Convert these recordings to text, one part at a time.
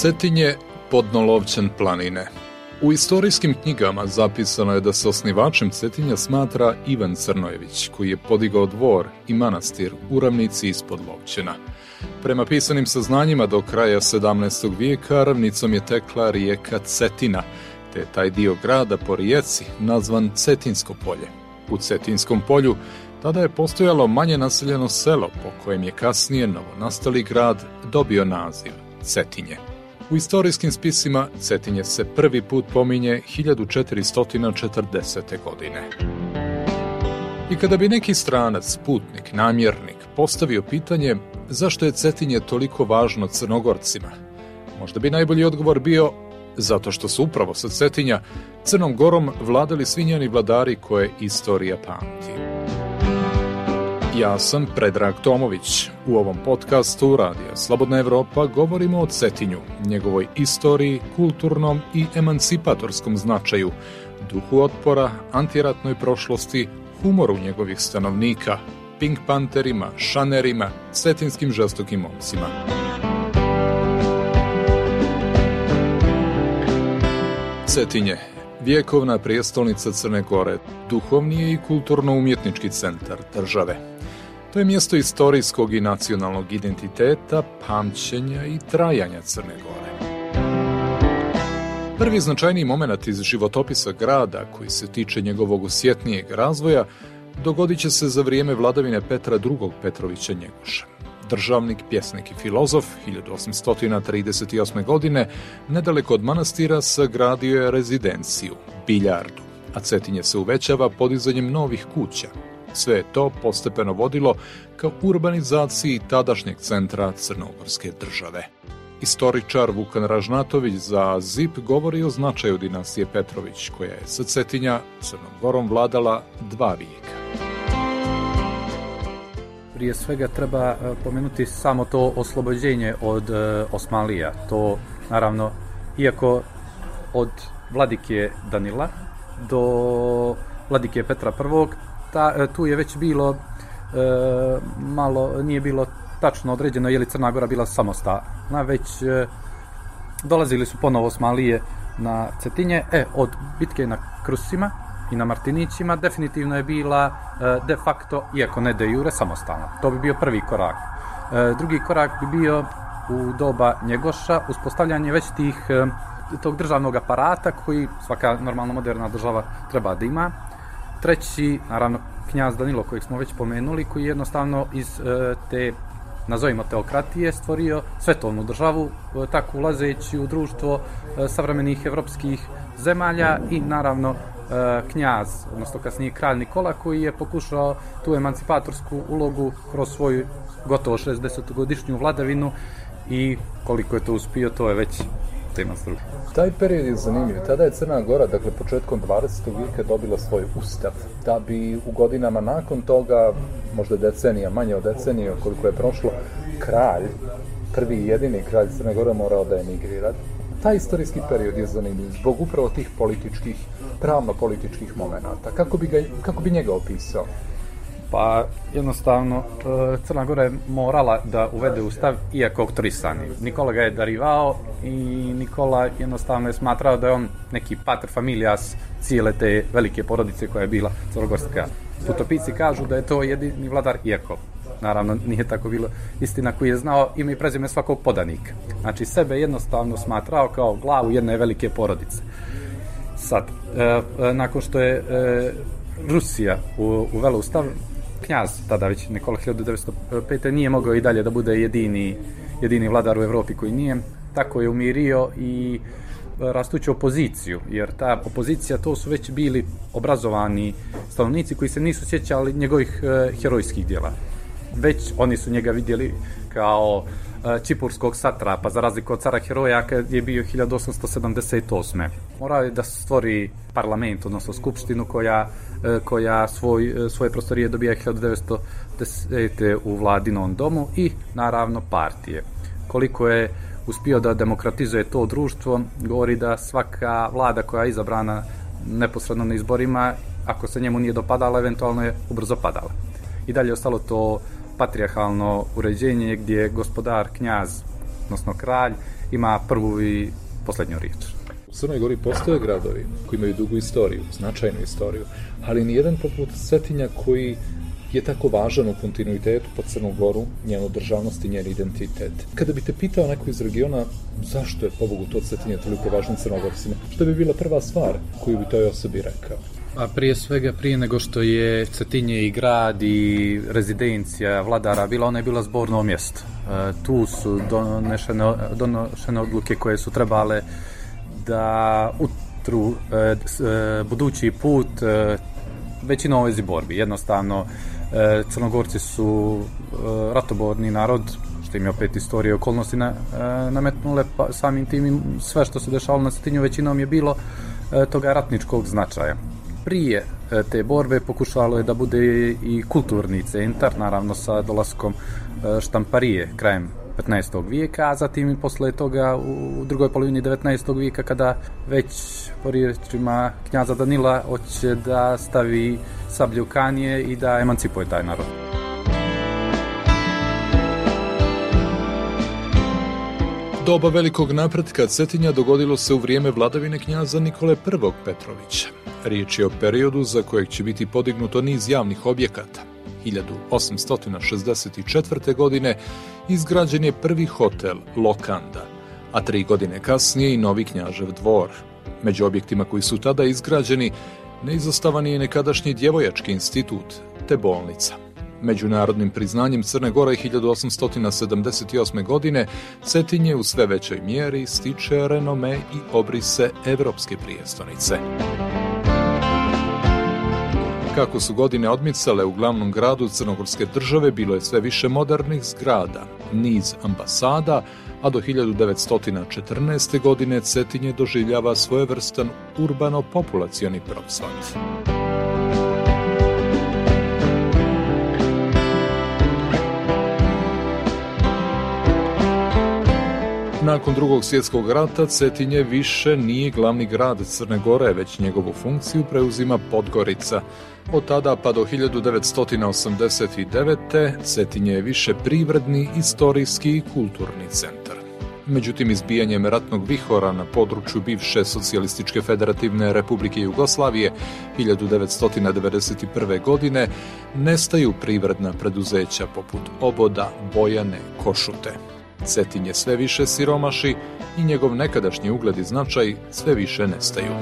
Cetinje podnolovćen planine. U istorijskim knjigama zapisano je da se osnivačem Cetinja smatra Ivan Crnojević, koji je podigao dvor i manastir u ravnici ispod Lovćena. Prema pisanim saznanjima do kraja 17. vijeka ravnicom je tekla rijeka Cetina, te taj dio grada po rijeci nazvan Cetinsko polje. U Cetinskom polju tada je postojalo manje naseljeno selo po kojem je kasnije novonastali grad dobio naziv Cetinje. U istorijskim spisima Cetinje se prvi put pominje 1440. godine. I kada bi neki stranac, putnik, namjernik postavio pitanje zašto je Cetinje toliko važno crnogorcima, možda bi najbolji odgovor bio zato što su upravo sa Cetinja Crnom Gorom vladali svi njeni vladari koje istorija pamti. Ja sam Predrag Tomović. U ovom podcastu Radija Slobodna Evropa govorimo o Cetinju, njegovoj istoriji, kulturnom i emancipatorskom značaju, duhu otpora, antiratnoj prošlosti, humoru njegovih stanovnika, Pink Panterima, šanerima, cetinskim žestokim momcima. Cetinje, vjekovna prijestolnica Crne Gore, duhovni je i kulturno-umjetnički centar države. To je mjesto istorijskog i nacionalnog identiteta, pamćenja i trajanja Crne Gore. Prvi značajniji moment iz životopisa grada, koji se tiče njegovog osjetnijeg razvoja, dogodit će se za vrijeme vladavine Petra II. Petrovića Njegoša. Državnik, pjesnik i filozof 1838. godine nedaleko od manastira sagradio je rezidenciju, biljardu, a Cetinje se uvećava podizanjem novih kuća. Sve je to postepeno vodilo ka urbanizaciji tadašnjeg centra Crnogorske države. Istoričar Vukan Ražnatović za ZIP govori o značaju dinastije Petrović, koja je sa Cetinja Crnom Gorom vladala dva vijeka. Prije svega treba e, pomenuti samo to oslobođenje od e, Osmalija. To naravno, iako od vladike Danila do vladike Petra I, ta, e, tu je već bilo malo, nije bilo tačno određeno je li Crna Gora bila samostalna, već dolazili su ponovo Osmalije na Cetinje. E, od bitke na Krusima, i na Martinićima definitivno je bila e, de facto, iako ne de jure, samostalna. To bi bio prvi korak. E, drugi korak bi bio u doba Njegoša uspostavljanje već tih e, tog državnog aparata koji svaka normalno moderna država treba da ima. Treći, naravno, knjaz Danilo kojeg smo već pomenuli, koji jednostavno iz te nazovimo teokratije, stvorio svetovnu državu, tako ulazeći u društvo savremenih evropskih zemalja i naravno E, knjaz, odnosno kasnije kralj Nikola koji je pokušao tu emancipatorsku ulogu kroz svoju gotovo 60-godišnju vladavinu i koliko je to uspio, to je već Taj period je zanimljiv. Tada je Crna Gora, dakle početkom 20. vijeka dobila svoj ustav, da bi u godinama nakon toga, možda decenija, manje od decenije koliko je prošlo, kralj, prvi i jedini kralj Crne Gore morao da emigrira taj istorijski period je zanimljiv zbog upravo tih političkih, pravno-političkih momenata. Kako bi, ga, kako bi njega opisao? Pa jednostavno e, Crna Gora je morala da uvede ustav iako autorisani. Nikola ga je darivao i Nikola jednostavno je smatrao da je on neki pater familijas cijele te velike porodice koja je bila crnogorska. Putopici kažu da je to jedini vladar iako naravno nije tako bilo istina koji je znao ime i prezime svakog podanika. Znači sebe jednostavno smatrao kao glavu jedne velike porodice. Sad, e, e, nakon što je e, Rusija uvela ustav, knjaz, tada već Nikola 1905. nije mogao i dalje da bude jedini, jedini vladar u Evropi koji nije, tako je umirio i rastuću opoziciju, jer ta opozicija to su već bili obrazovani stanovnici koji se nisu sjećali njegovih e, herojskih djela već oni su njega vidjeli kao čipurskog satrapa, za razliku od cara heroja kad je bio 1878. Morao je da stvori parlament, odnosno skupštinu koja, uh, koja svoj, uh, svoje prostorije dobija 1910. u vladinom domu i naravno partije. Koliko je uspio da demokratizuje to društvo, govori da svaka vlada koja je izabrana neposredno na izborima, ako se njemu nije dopadala, eventualno je ubrzo padala. I dalje ostalo to patrijarhalno uređenje gdje gospodar, knjaz odnosno kralj, ima prvu i posljednju riječ. U Crnoj Gori postoje gradovi koji imaju dugu istoriju, značajnu istoriju, ali nijedan poput Cetinja koji je tako važan u kontinuitetu po Crnu Goru, njenu državnost i njen identitet. Kada bi te pitao neko iz regiona zašto je pobogu to Cetinje toliko važno Crnogorcima, što bi bila prva stvar koju bi toj osobi rekao? A prije svega, prije nego što je Cetinje i grad i rezidencija vladara bila, ona je bila zborno mjesto. E, tu su donošene odluke koje su trebale da utru e, e, budući put većina ovezi borbi. Jednostavno, Crnogorci su ratoborni narod, što im je opet istorije okolnosti na, nametnule, pa samim tim sve što se dešavalo na Cetinju većinom je bilo toga ratničkog značaja prije e, te borbe pokušalo je da bude i kulturni centar, naravno sa dolaskom e, štamparije krajem 15. vijeka, a zatim i posle toga u drugoj polovini 19. vijeka kada već po riječima knjaza Danila hoće da stavi sablju kanije i da emancipuje taj narod. Doba velikog napretka Cetinja dogodilo se u vrijeme vladavine knjaza Nikole I. Petrovića. Riječ je o periodu za kojeg će biti podignuto niz javnih objekata. 1864. godine izgrađen je prvi hotel Lokanda, a tri godine kasnije i novi knjažev dvor. Među objektima koji su tada izgrađeni neizostavan je nekadašnji djevojački institut te bolnica. Međunarodnim priznanjem Crne Gore 1878. godine Cetinje u sve većoj mjeri stiče renome i obrise evropske prijestonice. Kako su godine odmicale u glavnom gradu Crnogorske države bilo je sve više modernih zgrada, niz ambasada, a do 1914. godine Cetinje doživljava svojevrstan urbano-populacioni procvat. Nakon drugog svjetskog rata Cetinje više nije glavni grad Crne Gore, već njegovu funkciju preuzima Podgorica. Od tada pa do 1989. Cetinje je više privredni, istorijski i kulturni centar. Međutim, izbijanjem ratnog vihora na području bivše Socijalističke federativne republike Jugoslavije 1991. godine nestaju privredna preduzeća poput Oboda, Bojane, Košute. Cetinje sve više siromaši i njegov nekadašnji ugled i značaj sve više nestaju.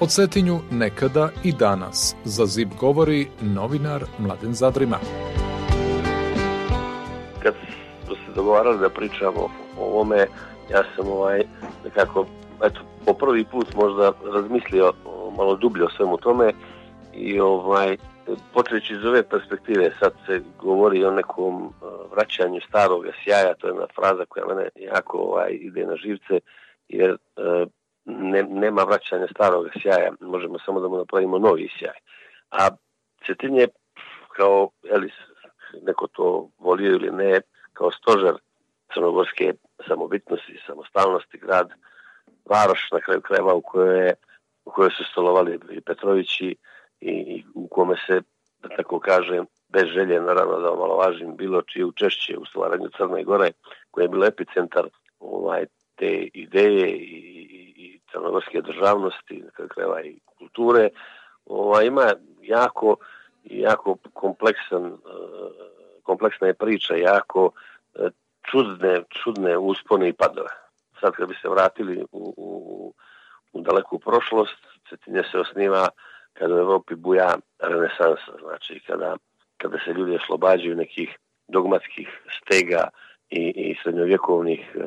O Cetinju nekada i danas za ZIP govori novinar Mladen Zadrima. Kad smo se dogovarali da pričamo o ovome, ja sam ovaj nekako eto, po prvi put možda razmislio malo dublje o svemu tome i ovaj počeći iz ove perspektive, sad se govori o nekom uh, vraćanju starog sjaja, to je jedna fraza koja mene jako ovaj, ide na živce, jer uh, ne, nema vraćanja starog sjaja, možemo samo da mu napravimo novi sjaj. A Cetinje, kao Elis, neko to volio ili ne, kao stožer crnogorske samobitnosti, samostalnosti, grad, varoš na kraju krajeva u kojoj, je, u kojoj su stolovali i Petrovići, i u kome se, da tako kažem, bez želje naravno da omalovažim bilo čije učešće u stvaranju Crne Gore, koje je bilo epicentar ovaj, te ideje i, i, i crnogorske državnosti, kreva i kulture, ovaj, ima jako, jako kompleksan, uh, kompleksna je priča, jako uh, čudne, čudne uspone i padove. Sad kad bi se vratili u, u, u daleku prošlost, Cetinje se osniva kada u Evropi buja renesansa, znači kada, kada se ljudi oslobađaju nekih dogmatskih stega i, i srednjovjekovnih uh,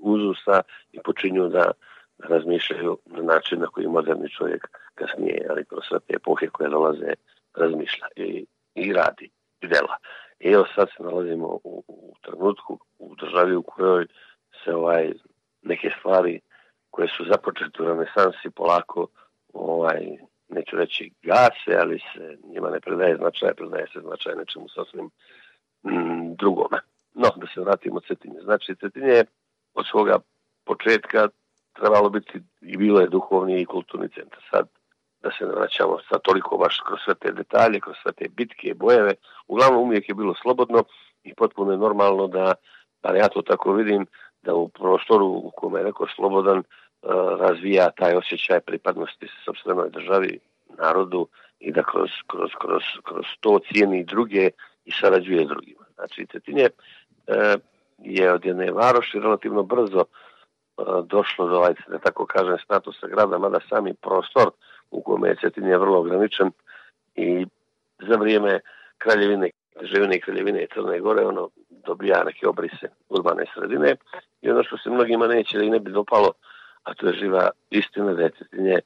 uzusa i počinju da razmišljaju na način na koji moderni čovjek kasnije, ali kroz sve te epohe koje dolaze, razmišlja i, i radi i dela. I evo sad se nalazimo u, u trenutku, u državi u kojoj se ovaj neke stvari koje su započete u renesansi polako ovaj neću reći gase, ali se njima ne predaje značaj, predaje se značaj nečemu sasvim mm, drugome. No, da se vratimo Cetinje. Znači, Cetinje je od svoga početka trebalo biti i bilo je duhovni i kulturni centar. Sad, da se ne vraćamo sad toliko baš kroz sve te detalje, kroz sve te bitke, bojeve, uglavnom uvijek je bilo slobodno i potpuno je normalno da, pa ja to tako vidim, da u prostoru u kome je rekao Slobodan razvija taj osjećaj pripadnosti sobstvenoj državi, narodu i da kroz, kroz, kroz, kroz to cijeni druge i sarađuje drugima. Znači, Cetinje uh, je od jedne varoši relativno brzo uh, došlo do, ovaj, da tako kažem, statusa grada, mada sami prostor u kome je Cetinje vrlo ograničen i za vrijeme kraljevine Živine i Kraljevine Crne Gore, ono dobija neke obrise urbane sredine i ono što se mnogima neće i ne bi dopalo, a to je živa istina da je Cetinje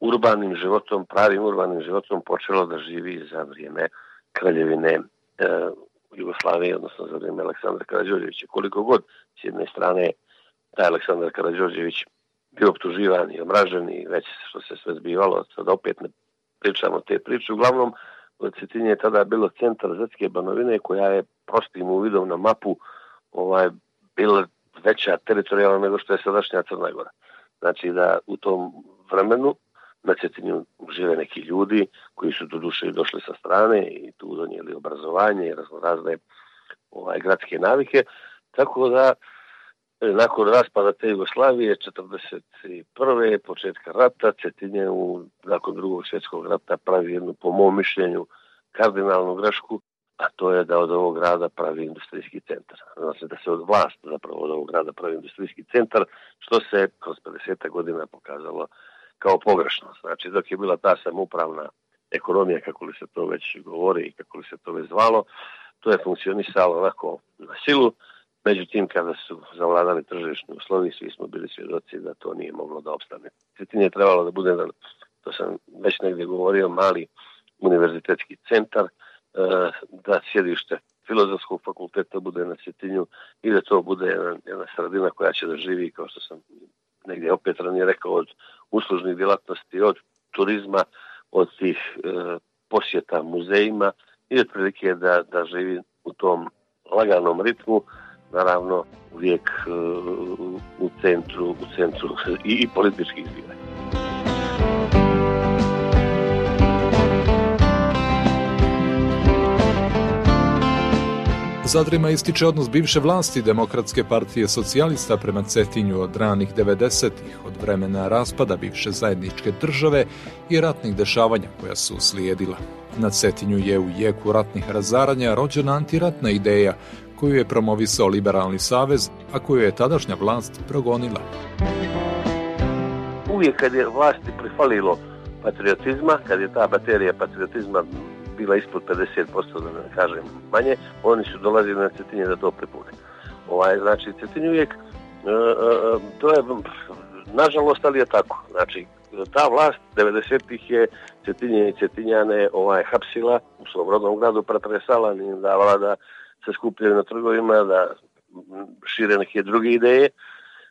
urbanim životom, pravim urbanim životom počelo da živi za vrijeme Kraljevine uh, Jugoslavije, odnosno za vrijeme Aleksandra Karadžorđevića. Koliko god s jedne strane taj Aleksandar Karadžorđević bio optuživan i omražen i već što se sve zbivalo, sad opet ne pričamo te priče. Uglavnom, Cetinje je tada bilo centar Zetske banovine koja je prostim uvidom na mapu ovaj, bila veća teritorijalna nego što je sadašnja Crna Gora. Znači da u tom vremenu na Cetinju žive neki ljudi koji su do duše došli sa strane i tu donijeli obrazovanje i razne ovaj, gradske navike. Tako da nakon raspada te Jugoslavije 41. početka rata Cetinje u, nakon drugog svjetskog rata pravi jednu po mom mišljenju kardinalnu grešku a to je da od ovog grada pravi industrijski centar. Znači da se od vlast zapravo od ovog grada pravi industrijski centar, što se kroz 50 godina pokazalo kao pogrešno. Znači dok je bila ta samupravna ekonomija, kako li se to već govori i kako li se to već zvalo, to je funkcionisalo onako na silu, Međutim, kada su zavladali tržišni uslovi, svi smo bili svjedoci da to nije moglo da opstane. Cetin je trebalo da bude, to sam već negdje govorio, mali univerzitetski centar, da sjedište filozofskog fakulteta bude na Cetinju i da to bude jedna, jedna sredina koja će da živi, kao što sam negdje opet ranije rekao, od uslužnih djelatnosti, od turizma, od tih e, posjeta muzejima i otprilike da, da živi u tom laganom ritmu naravno uvijek e, u centru, u centru i, i političkih zbivanja. Zadrima ističe odnos bivše vlasti Demokratske partije socijalista prema Cetinju od ranih 90-ih, od vremena raspada bivše zajedničke države i ratnih dešavanja koja su slijedila. Na Cetinju je u jeku ratnih razaranja rođena antiratna ideja koju je promovisao Liberalni savez, a koju je tadašnja vlast progonila. Uvijek kad je vlasti prifalilo patriotizma, kad je ta baterija patriotizma bila ispod 50%, da ne kažem manje, oni su dolazili na Cetinje da to pripune. Ovaj, znači, Cetinje uvijek, uh, uh, to je, nažalost, ali je tako. Znači, ta vlast 90-ih je Cetinje i Cetinjane ovaj, hapsila u svom rodnom gradu, pretresala, im davala da se skupljaju na trgovima, da šire neke druge ideje,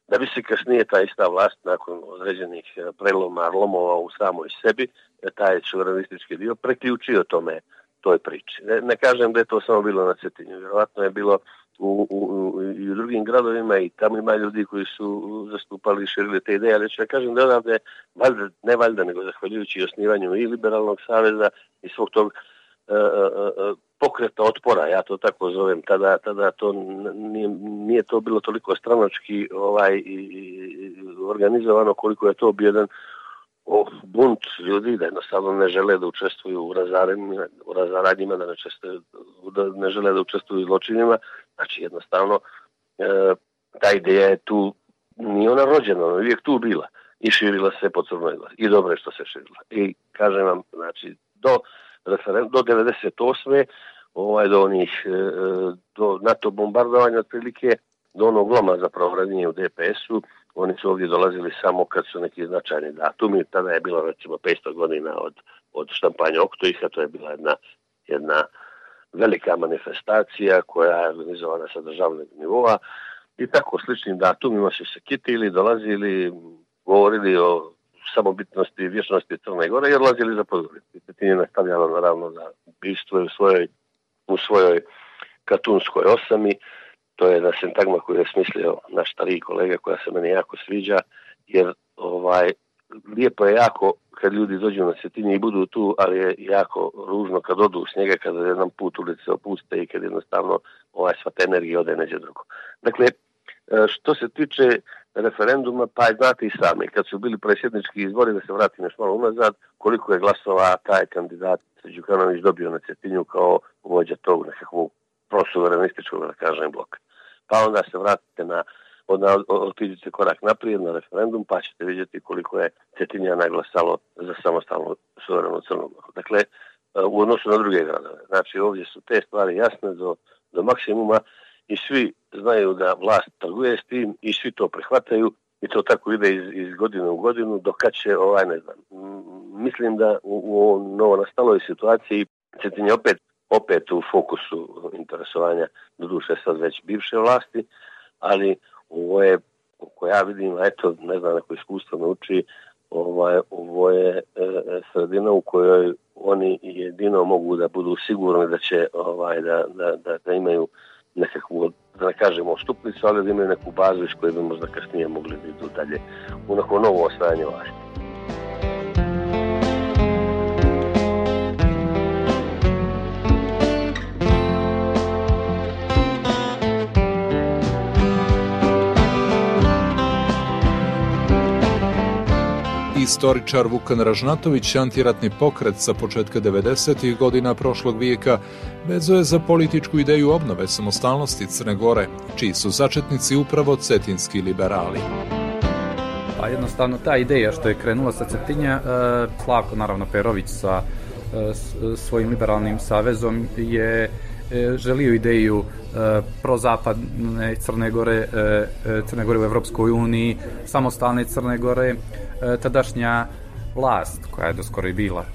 da bi se kasnije ta ista vlast nakon određenih e, preloma, lomova u samoj sebi, e, taj suverenistički dio preključio tome toj priči. Ne, ne kažem da je to samo bilo na Cetinju, vjerovatno je bilo u, u, u, i u drugim gradovima i tamo ima ljudi koji su zastupali i širili te ideje, ali ću ja kažem da odavde, valjda, ne valjda, nego zahvaljujući osnivanju i liberalnog saveza i svog tog uh, uh, pokreta otpora, ja to tako zovem, tada, tada to nije, nije to bilo toliko stranočki ovaj, i, i, organizovano koliko je to bio jedan o, bunt ljudi da jednostavno ne žele da učestvuju u razaranjima, u razaranjima da, ne čestuju, da ne žele da učestvuju u zločinima, znači jednostavno e, ta ideja je tu, nije ona rođena, ona je uvijek tu bila i širila se po crnoj glasi. I dobro je što se širila. I kažem vam, znači, do referendum do 98. ovaj do onih e, do NATO bombardovanja otprilike do onog loma zapravo radnije u DPS-u oni su ovdje dolazili samo kad su neki značajni datumi tada je bilo recimo 500 godina od, od štampanja Oktoiha to je bila jedna, jedna velika manifestacija koja je organizovana sa državnog nivoa i tako sličnim datumima su se kitili, dolazili, govorili o samobitnosti i vječnosti Crne Gore i odlazili za Podgoricu. Cetin je nastavljalo naravno za bistvo u svojoj, u svojoj katunskoj osami. To je jedna sintagma koju je smislio naš stariji kolega koja se meni jako sviđa, jer ovaj, lijepo je jako kad ljudi dođu na Cetinje i budu tu, ali je jako ružno kad odu s njega, kada jedan put ulice opuste i kad jednostavno ovaj svat energija ode neđe drugo. Dakle, e, što se tiče referenduma, pa znate i sami, kad su bili presjednički izbori, da se vrati nešto malo unazad, koliko je glasova taj kandidat Đukanović dobio na Cetinju kao vođa tog nekakvog prosuverenističkog, da kažem, bloka. Pa onda se vratite na otiđite korak naprijed na referendum, pa ćete vidjeti koliko je Cetinja naglasalo za samostalnu suverenu Crnu. Dakle, u odnosu na druge gradove. Znači, ovdje su te stvari jasne do, do maksimuma i svi znaju da vlast trguje s tim i svi to prihvataju i to tako ide iz, iz godine u godinu dok će, ovaj, ne znam, mislim da u, u novo nastaloj situaciji Cetinje opet, opet u fokusu interesovanja doduše sad već bivše vlasti, ali ovo je, kako ja vidim, eto, ne znam, neko iskustvo nauči, ovaj, ovo je e, sredina u kojoj oni jedino mogu da budu sigurni da će ovaj, da, da, da, da imaju nekakvu, da ne kažemo stupnicu, ali da imaju neku bazu iz koje bi možda kasnije mogli da idu dalje u neko novo osvajanje vlasti. Istoričar Vukan Ražnatović, antiratni pokret sa početka 90. godina prošlog vijeka, vezuje za političku ideju obnove samostalnosti Crne Gore, čiji su začetnici upravo cetinski liberali. Pa jednostavno ta ideja što je krenula sa Cetinja, e, Slavko naravno Perović sa e, svojim liberalnim savezom je e, želio ideju prozapadne Crne Gore, Crne Gore u Evropskoj uniji, samostalne Crne Gore, E, tadašnja vlast, koja je do skoro i bila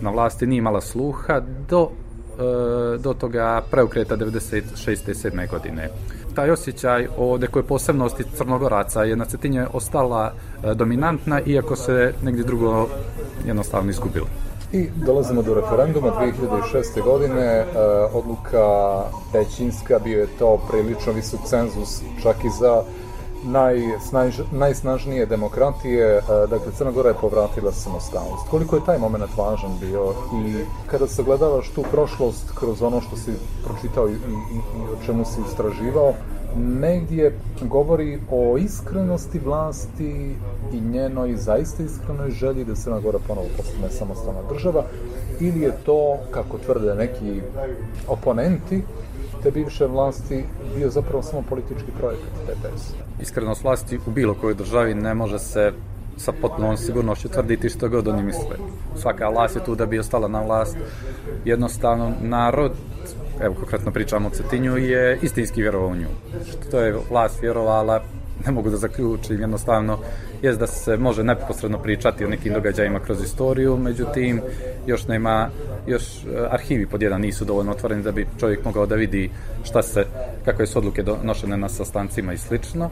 na vlasti, nije imala sluha do, e, do toga preukreta 96. i 7. godine. Taj osjećaj o nekoj posebnosti crnogoraca je na Cetinje ostala e, dominantna, iako se negdje drugo jednostavno izgubilo. I dolazimo do referenduma 2006. godine, odluka većinska, bio je to prilično visok cenzus čak i za najsnaž, najsnažnije demokratije, e, dakle Crna Gora je povratila samostalnost. Koliko je taj moment važan bio i kada se gledavaš tu prošlost kroz ono što si pročitao i, i, i o čemu si istraživao, negdje govori o iskrenosti vlasti i njenoj zaista iskrenoj želji da Crna Gora ponovo postane samostalna država ili je to, kako tvrde neki oponenti, te bivše vlasti bio zapravo samo politički projekat TPS. Iskrenost vlasti u bilo kojoj državi ne može se sa potpunom sigurnošću tvrditi što god oni misle. Svaka vlast je tu da bi ostala na vlast. Jednostavno, narod, evo konkretno pričamo o Cetinju, je istinski vjerovao u nju. Što je vlast vjerovala, ne mogu da zaključim, jednostavno jest da se može neposredno pričati o nekim događajima kroz istoriju, međutim još nema, još e, arhivi pod jedan nisu dovoljno otvoreni da bi čovjek mogao da vidi šta se, kakve su odluke donošene na sastancima i slično.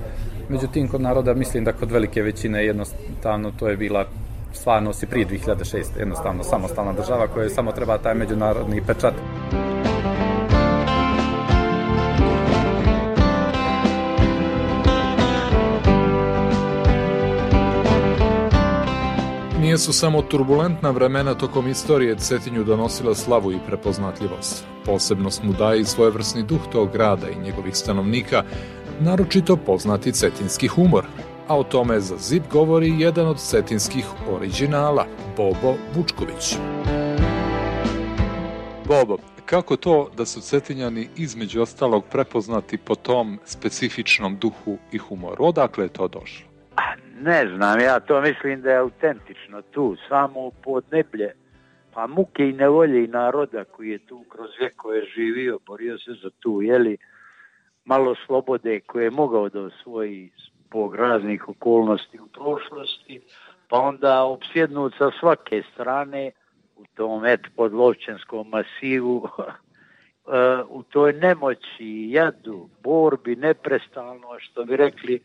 Međutim, kod naroda mislim da kod velike većine jednostavno to je bila stvarno si prije 2006. jednostavno samostalna država koja samo treba taj međunarodni pečat. Nije su samo turbulentna vremena tokom istorije Cetinju donosila slavu i prepoznatljivost. Posebnost mu daje i svojevrsni duh tog grada i njegovih stanovnika, naročito poznati cetinski humor, a o tome za zip govori jedan od cetinskih originala, Bobo Vučković. Bobo, kako to da su Cetinjani između ostalog prepoznati po tom specifičnom duhu i humoru? Odakle je to došlo? Ne znam, ja to mislim da je autentično tu, samo podneblje, pa muke i nevolje i naroda koji je tu kroz vjekove živio, borio se za tu, jeli, malo slobode koje je mogao da osvoji zbog raznih okolnosti u prošlosti, pa onda opsjednut sa svake strane u tom et podlovčenskom masivu, u toj nemoći, jadu, borbi, neprestalno, što bi rekli,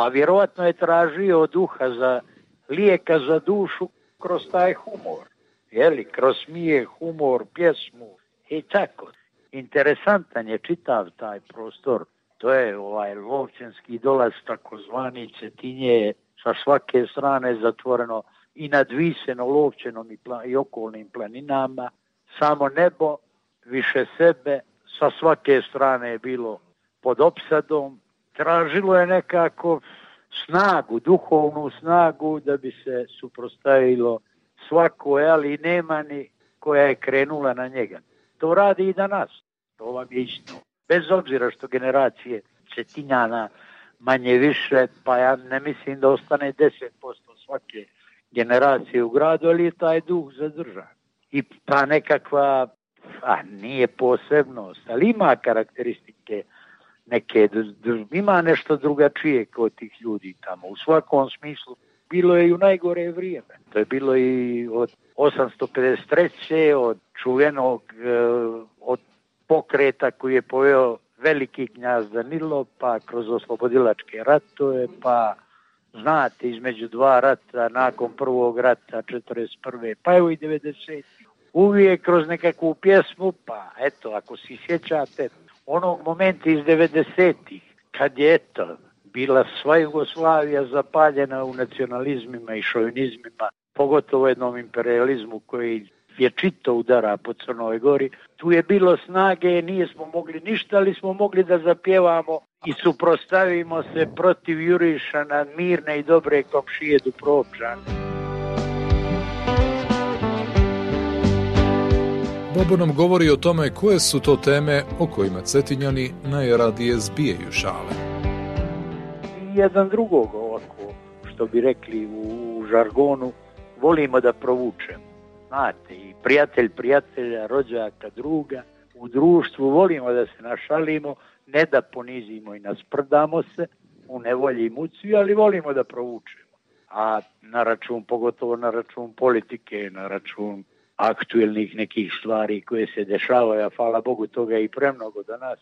pa vjerojatno je tražio duha za lijeka za dušu kroz taj humor. Jeli, kroz smije, humor, pjesmu i tako. Interesantan je čitav taj prostor. To je ovaj lovčenski dolaz takozvani Cetinje sa svake strane zatvoreno i nad Viseno, Lovćenom i, i okolnim planinama, samo nebo, više sebe, sa svake strane je bilo pod opsadom, tražilo je nekako snagu, duhovnu snagu da bi se suprostavilo svako, ali nema ni koja je krenula na njega. To radi i danas, to vam je isto. Bez obzira što generacije Cetinjana manje više, pa ja ne mislim da ostane 10% svake generacije u gradu, ali je taj duh zadržan. I pa nekakva, a nije posebnost, ali ima karakteristike neke, ima nešto drugačije kod tih ljudi tamo. U svakom smislu bilo je i u najgore vrijeme. To je bilo i od 853. od čuvenog e, od pokreta koji je poveo veliki knjaz Danilo, pa kroz oslobodilačke ratove, pa znate, između dva rata, nakon prvog rata 41. pa evo i 90. Uvijek kroz nekakvu pjesmu, pa eto, ako si sjećate, onog momenta iz 90-ih, kad je eto, bila sva Jugoslavija zapaljena u nacionalizmima i šovinizmima, pogotovo jednom imperializmu koji je čito udara po Crnoj Gori. Tu je bilo snage, nije smo mogli ništa, ali smo mogli da zapjevamo i suprostavimo se protiv juriša na mirne i dobre komšije Duprovčane. Bobo nam govori o tome koje su to teme o kojima Cetinjani najradije zbijaju šale. Jedan drugog ovako, što bi rekli u žargonu, volimo da provučemo. Znate, i prijatelj prijatelja, rođaka, druga, u društvu volimo da se našalimo, ne da ponizimo i nasprdamo se u nevolji i ali volimo da provučemo. A na račun, pogotovo na račun politike, na račun aktuelnih nekih stvari koje se dešavaju, a hvala Bogu toga i premnogo danas,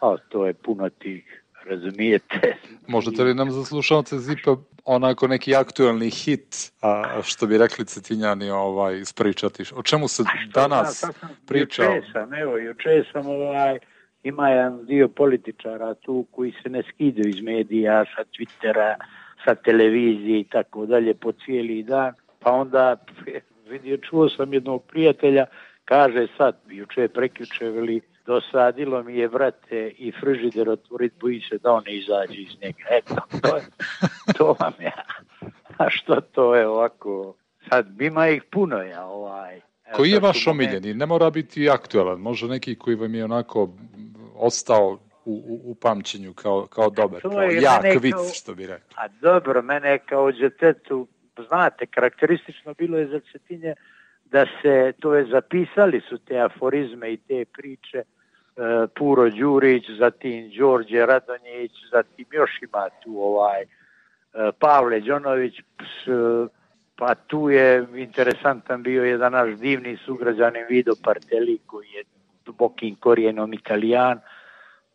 a to je puno tih razumijete. Možete li nam za slušalce Zipa onako neki aktuelni hit, a što bi rekli Cetinjani, ovaj, ispričati? O čemu se danas priča? Juče sam, evo, juče sam ovaj, ima jedan dio političara tu koji se ne skidaju iz medija, sa Twittera, sa televizije i tako dalje po cijeli dan, pa onda vidio, čuo sam jednog prijatelja, kaže sad, juče prekjuče, veli, dosadilo mi je, vrate, i frižider otvorit, boji se da on ne izađe iz njega. Eto, to, je, to vam ja. A što to je ovako? Sad, ima ih puno ja, ovaj. Koji je vaš omiljeni? Ne mora biti aktualan, može neki koji vam je onako ostao u, u, u pamćenju kao, kao dobar, kao jak vic, što bi rekao. A dobro, mene kao džetetu, znate, karakteristično bilo je za Cetinje da se, to je zapisali su te aforizme i te priče e, Puro Đurić, zatim Đorđe Radonjić, zatim još ima tu ovaj e, Pavle Đonović, pa tu je interesantan bio jedan naš divni sugrađanin Vido Parteli koji je dubokim korijenom italijan,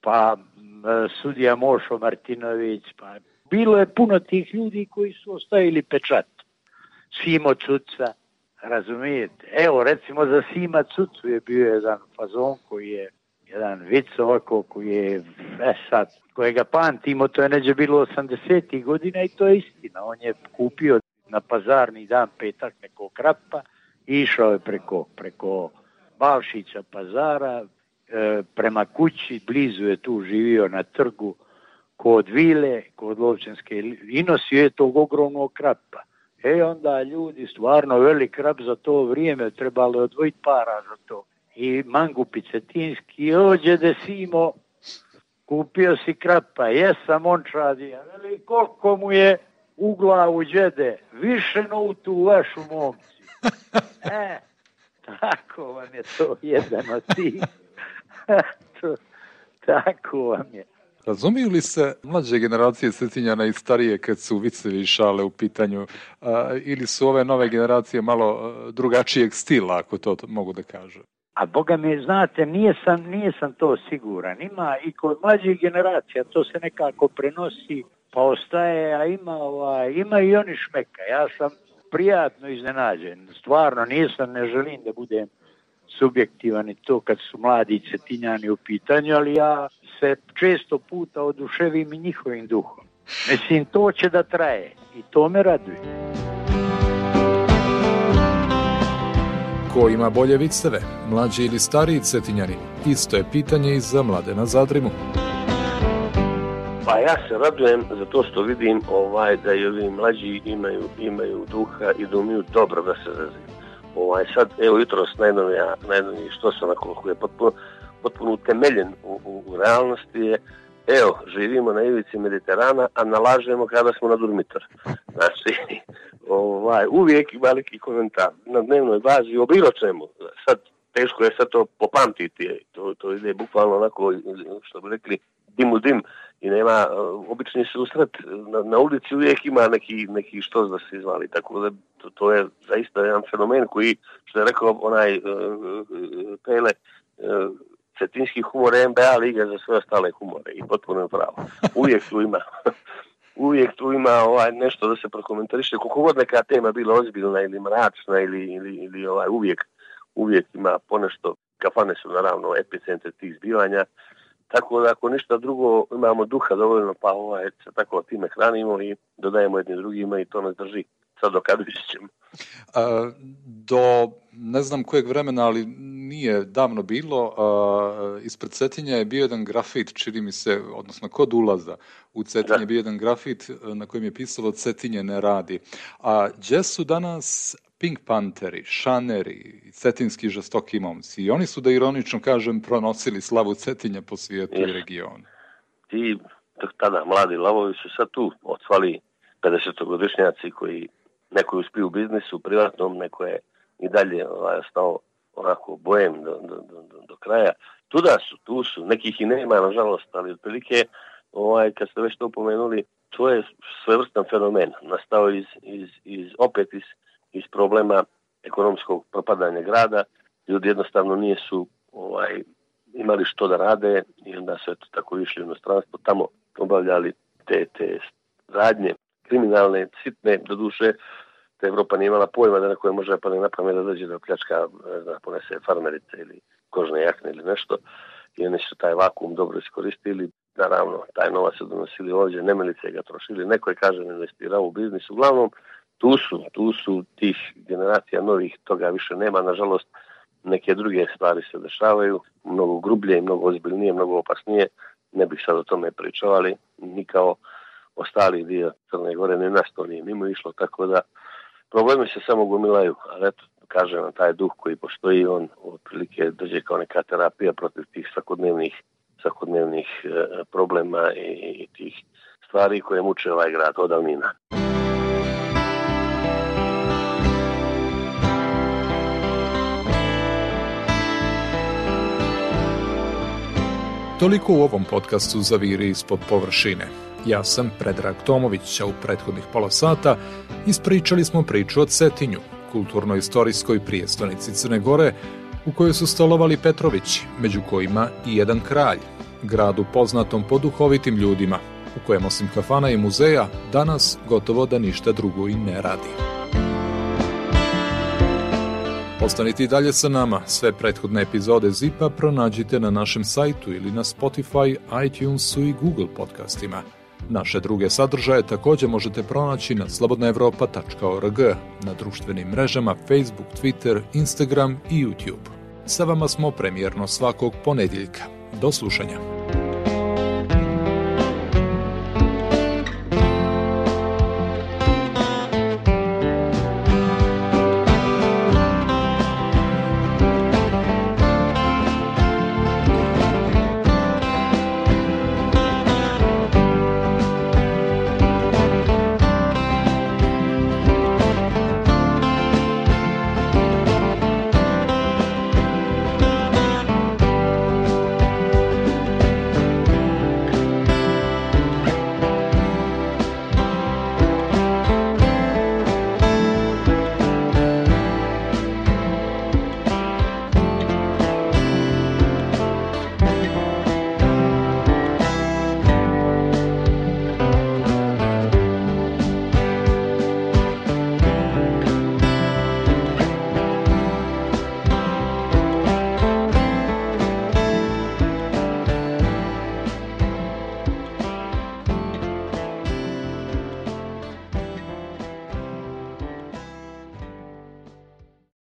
pa e, sudija Mošo Martinović, pa bilo je puno tih ljudi koji su ostavili pečat. Simo Cuca, razumijete. Evo, recimo za Sima Cucu je bio jedan fazon koji je jedan vic ovako koji je e sad, kojega pamtimo, to je neđe bilo 80. godina i to je istina. On je kupio na pazarni dan petak nekog krapa i išao je preko, preko Balšića pazara e, prema kući, blizu je tu živio na trgu kod Vile, kod Lovčanske i nosio je tog ogromnog krapa. E onda ljudi, stvarno velik krap za to vrijeme, trebalo odvojiti para za to. I Mangupi Cetinski, ođe de Simo, kupio si krapa, jesam on čadija, veli koliko mu je u glavu džede, više no u tu vašu momci. E, tako vam je to jedan od tih. tako vam je. Razumiju li se mlađe generacije Cetinjana i starije kad su vicevi šale u pitanju a, ili su ove nove generacije malo drugačijeg stila, ako to mogu da kažem? A boga mi, znate, nije sam, nije sam to siguran. Ima i kod mlađih generacija, to se nekako prenosi, pa ostaje, a ima, ovaj, ima i oni šmeka. Ja sam prijatno iznenađen. Stvarno, nisam, ne želim da budem subjektivan i to kad su mladi cetinjani u pitanju, ali ja se često puta oduševim i njihovim duhom. Mislim, to će da traje i to me raduje. Ko ima bolje viceve, mlađi ili stariji cetinjani? Isto je pitanje i za na Zadrimu. Pa ja se radujem za to što vidim ovaj da i ovi mlađi imaju, imaju duha i da umiju dobro da se razviju. Ovaj, sad, evo jutros najnovija, najnoviji što sam je potpuno, potpuno utemeljen u, u, u realnosti je evo, živimo na ivici Mediterana, a nalažemo kada smo na durmitor. Znači, ovaj, uvijek neki komentar na dnevnoj bazi o bilo čemu. Sad, teško je sad to popamtiti, to, to ide bukvalno onako, što bi rekli, dim u dim i nema obični susret. Na, na ulici uvijek ima neki, neki što da se izvali, tako da to, to je zaista jedan fenomen koji, što je rekao onaj uh, Pele, uh, cetinski humor je NBA liga za sve ostale humore i potpuno je pravo. Uvijek tu ima uvijek tu ima ovaj nešto da se prokomentariše, koliko god neka tema bila ozbiljna ili mračna ili, ili, ili ovaj, uvijek, uvijek ima ponešto, kafane su naravno epicentre tih zbivanja, tako da ako ništa drugo imamo duha dovoljno pa ovaj, se tako time hranimo i dodajemo jednim drugima i to nas drži sad do kad ćemo. Do ne znam kojeg vremena, ali nije davno bilo, a, ispred Cetinja je bio jedan grafit, čini mi se, odnosno kod ulaza u Cetinje je bio jedan grafit na kojem je pisalo Cetinje ne radi. A gdje su danas Pink Pantheri, Šaneri, cetinski žestoki momci. I oni su, da ironično kažem, pronosili slavu Cetinja po svijetu yes. i regionu. Ti tada mladi lavovi su sad tu, otvali 50-godišnjaci koji neko je uspio u biznisu, privatnom, neko je i dalje ovaj, stao onako bojem do, do, do, do kraja. Tuda su, tu su, nekih i nema, nažalost, ali otprilike, ovaj, kad ste već to pomenuli, to je svevrstan fenomen. Nastao iz, iz, iz opet iz, iz problema ekonomskog propadanja grada. Ljudi jednostavno nisu ovaj, imali što da rade i onda su eto tako išli u inostranstvo, tamo obavljali te, te radnje kriminalne, sitne, do duše, da Evropa nije imala pojma da neko je može pa na pamet da dođe da pljačka, da ponese farmerice ili kožne jakne ili nešto i oni su taj vakum dobro iskoristili. Naravno, taj novac su donosili ovdje, nemilice ga trošili, neko je, kažem, investirao u biznis. Uglavnom, tu su, tu su tih generacija novih, toga više nema, nažalost, neke druge stvari se dešavaju, mnogo grublje, mnogo ozbiljnije, mnogo opasnije, ne bih sad o tome pričao, ni kao ostali dio Crne Gore, ni nas to nije mimo išlo, tako da problemi se samo gomilaju, ali eto, kažem vam, taj duh koji postoji, on otprilike dođe kao neka terapija protiv tih svakodnevnih, svakodnevnih e, problema i, i tih stvari koje muče ovaj grad odavnina. Toliko u ovom podcastu Zaviri ispod površine. Ja sam Predrag Tomović, a u prethodnih pola sata ispričali smo priču o Cetinju, kulturno-istorijskoj prijestonici Crne Gore, u kojoj su stolovali Petrovići, među kojima i jedan kralj, gradu poznatom po duhovitim ljudima, u kojem osim kafana i muzeja danas gotovo da ništa drugo i ne radi. Ostanite i dalje sa nama. Sve prethodne epizode Zipa pronađite na našem sajtu ili na Spotify, iTunesu i Google podcastima – Naše druge sadržaje također možete pronaći na slobodnaevropa.org, na društvenim mrežama Facebook, Twitter, Instagram i YouTube. Sa vama smo premjerno svakog ponedjeljka. Do slušanja.